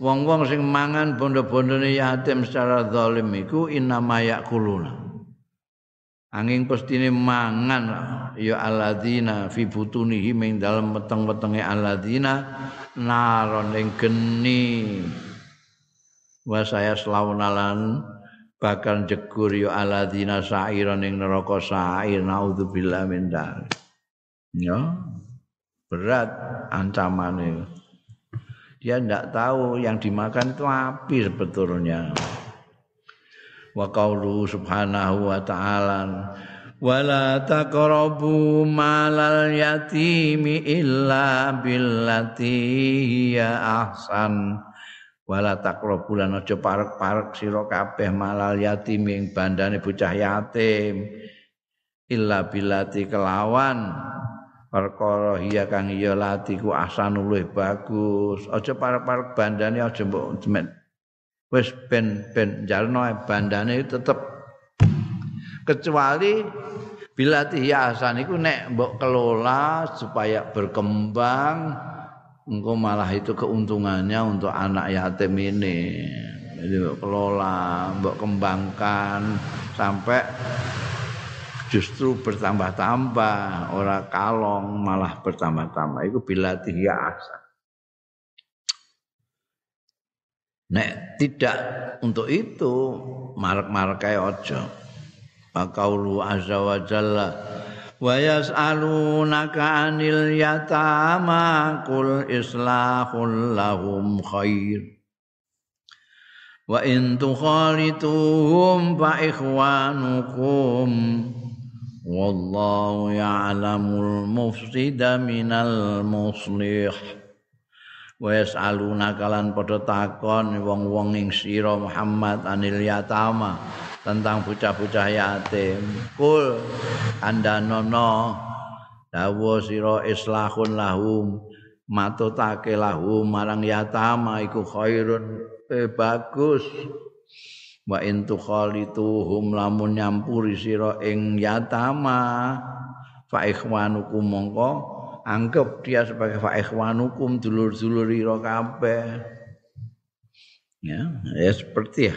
A: Wong-wong sing mangan bondo-bondone yatim secara zalim iku inama yakuluna. angin pestine mangan ya alladzina fi butunihi ing dalem weteng-wetenge alladzina naron ing geni. Wa saya selaunalan bakal jegur ya alladzina sa'iran ing neraka sa'ir naudzubillah min ya berat ancamane dia ndak tahu yang dimakan itu api sebetulnya. Wa qaulu subhanahu wa ta'ala wala taqrabu malal yatimi illa billati hiya ahsan. Wala taqrabu lan aja parek-parek sira kabeh malal yatimi ing bandane bocah yatim illa billati kelawan perkara hiya kang iya lati ku ahsan luwih bagus. Aja parek-parek bandane aja mbok wis ben ben jarno bandane tetep. Kecuali bila hiasan iku nek mbok kelola supaya berkembang engko malah itu keuntungannya untuk anak yatim ini. Jadi mbok kelola mbok kembangkan sampai justru bertambah-tambah ora kalong malah bertambah-tambah itu bila hiasan Nek tidak untuk itu marek-marek kaya aja. Pakaulu azza wa jalla wa yas'alunaka 'anil yatama qul islahul lahum khair. Wa in tukhalituhum fa ikhwanukum wallahu ya'lamul mufsida minal muslih. Wes aluna kalan padha takon wong-wong ing sira Muhammad anil yatama tentang bocah-bocah yatim. Kul andanono dawa sira islahun lahum matutake lahum marang yatama iku khairun eh, bagus. Wa in tukhalituhum lamun nyampuri sira ing yatama fa ikhwanukum mongko anggap dia sebagai fa ikhwanukum dulur-dulur ira kabeh. Ya, ya seperti ya.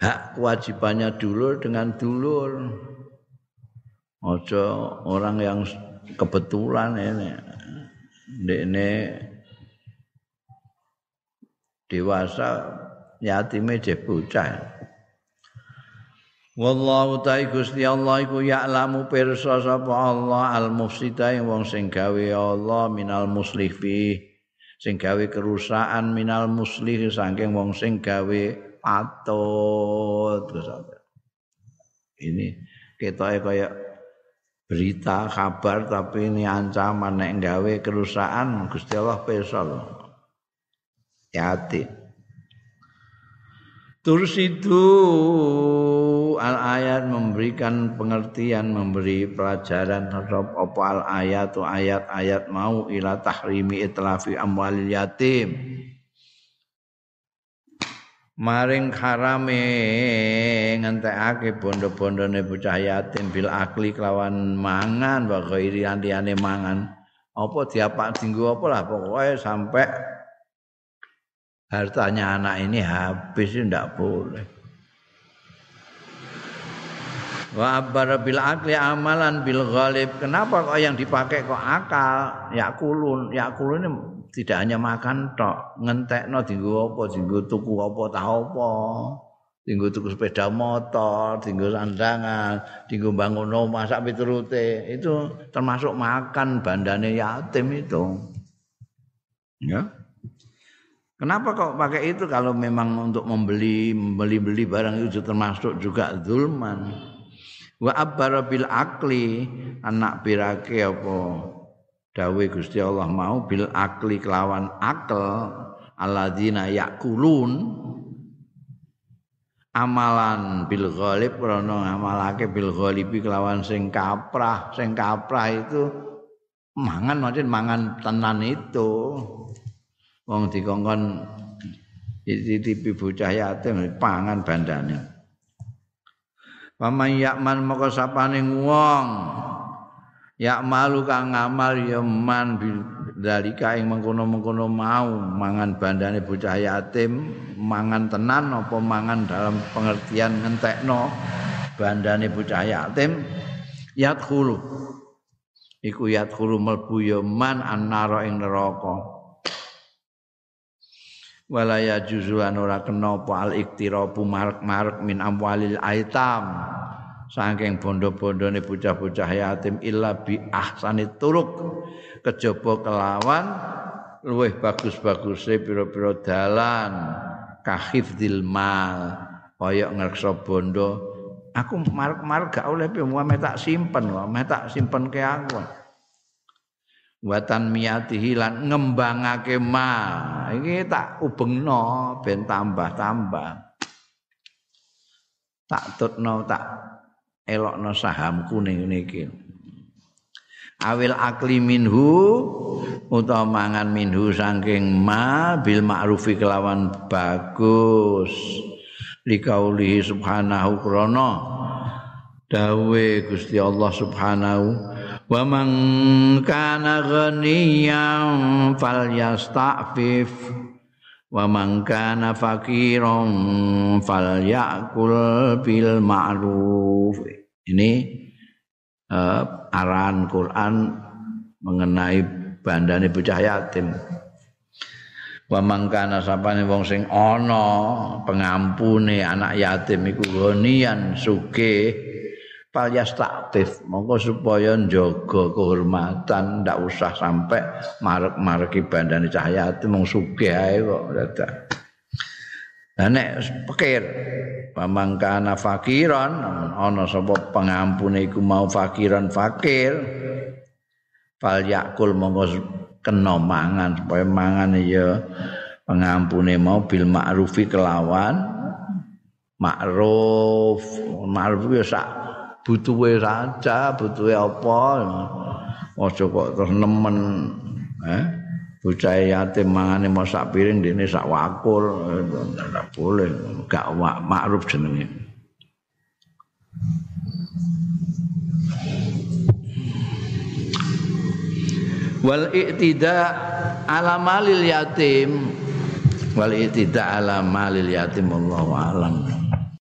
A: Hak kewajibannya dulur dengan dulur. Ojo orang yang kebetulan ini. Ini dewasa yatime je bocah. Wallahu ta'ala Gusti Allah iku ya'lamu pirsa sapa Allah al-mufsida wong sing gawe Allah minal muslifi sing gawe kerusakan minal muslih saking wong sing gawe patut. Ini ketoke kaya berita kabar tapi ini ancaman nek gawe kerusakan Gusti Allah pirsa lho. Hati Terus itu al ayat memberikan pengertian, memberi pelajaran terhadap apa al ayat atau ayat-ayat mau ila tahrimi itlafi amwalil yatim. Maring harame ngentekake bondo-bondone bocah yatim bil akli kelawan mangan wa ghairi mangan. Apa diapak dinggo apa lah pokoknya sampai hartanya anak ini habis tidak boleh. Wa abbara bil akli amalan bil ghalib. Kenapa kok yang dipakai kok akal? Ya kulun, ya kulun ini tidak hanya makan tok, ngentekno dinggo apa, dinggo tuku apa, tahu apa. Dinggo tuku sepeda motor, dinggo sandangan, dinggo bangun omah sak piturute. Itu termasuk makan bandane yatim itu. Ya. Kenapa kok pakai itu kalau memang untuk membeli membeli-beli barang itu termasuk juga zulman. Wa abbara bil akli anak birake apa? Dawe Gusti Allah mau bil akli kelawan akal alladzina yakulun. Amalan bil ghalib krana ngamalake bil ghalibi kelawan sing kaprah. Sing kaprah itu mangan maksud mangan tenan itu wong dikongkon titipi bocah yatim pangan bandane. Paman yakman maka sapane wong. Yakmalu kang ngamal ya man dalika ing mengkono-mengkono mau. Mangan bandane bocah yatim mangan tenan apa mangan dalam pengertian ngentekno bandane bocah yatim? Yadkhulu. Iku yadkhulu melbu ya man annara ing neraka walaya juzuan ora kena apa al iktirabu marek-marek min amwalil aitam. Saking bondo-bondone bocah-bocah yatim illa bi ahsani turuk. Kejaba kelawan luwih bagus-baguse pira-pira dalan. Kahifdil mal. Kaya ngreksa bondo. Aku marek-marek gak oleh piye tak simpen wae tak simpen ke aku. Watan miyatihi lan ngembangake ma iki tak ubengno ben tambah-tambah. Tak tutno tak elokno sahamku ning niki awil akli minhu utawa mangan minhu saking ma bil ma'rufi kelawan bagus. Likaulihi subhanahu krana. Dawe Gusti Allah subhanahu wa man kana ghaniyan falyasta'fif. Wa man kana fakiran falyakul bil ma'ruf. Ini uh, arahan Quran mengenai bandane bocah yatim wa mangkana sapane wong sing ana pengampune anak yatim iku ghaniyan sugih Palyas taktif, monggo supaya njaga kehormatan ndak usah sampai marek-mareki bandane cahyati mung sugih ae kok dadak. Lah nek pikir pamangkana fakiran ana sapa pengampune iku mau fakiran fakir fal yakul monggo kena mangan supaya mangan ya pengampune mau bil ma'rufi kelawan ma'ruf ma'ruf ya sak butuhe saja butuhe apa aja kok terus nemen eh? Bocah yatim mangane mau sak piring dene sak wakul. Ora boleh gak ma'ruf jenenge. Wal iktida ala malil yatim. Wal iktida ala malil yatim wallahu alam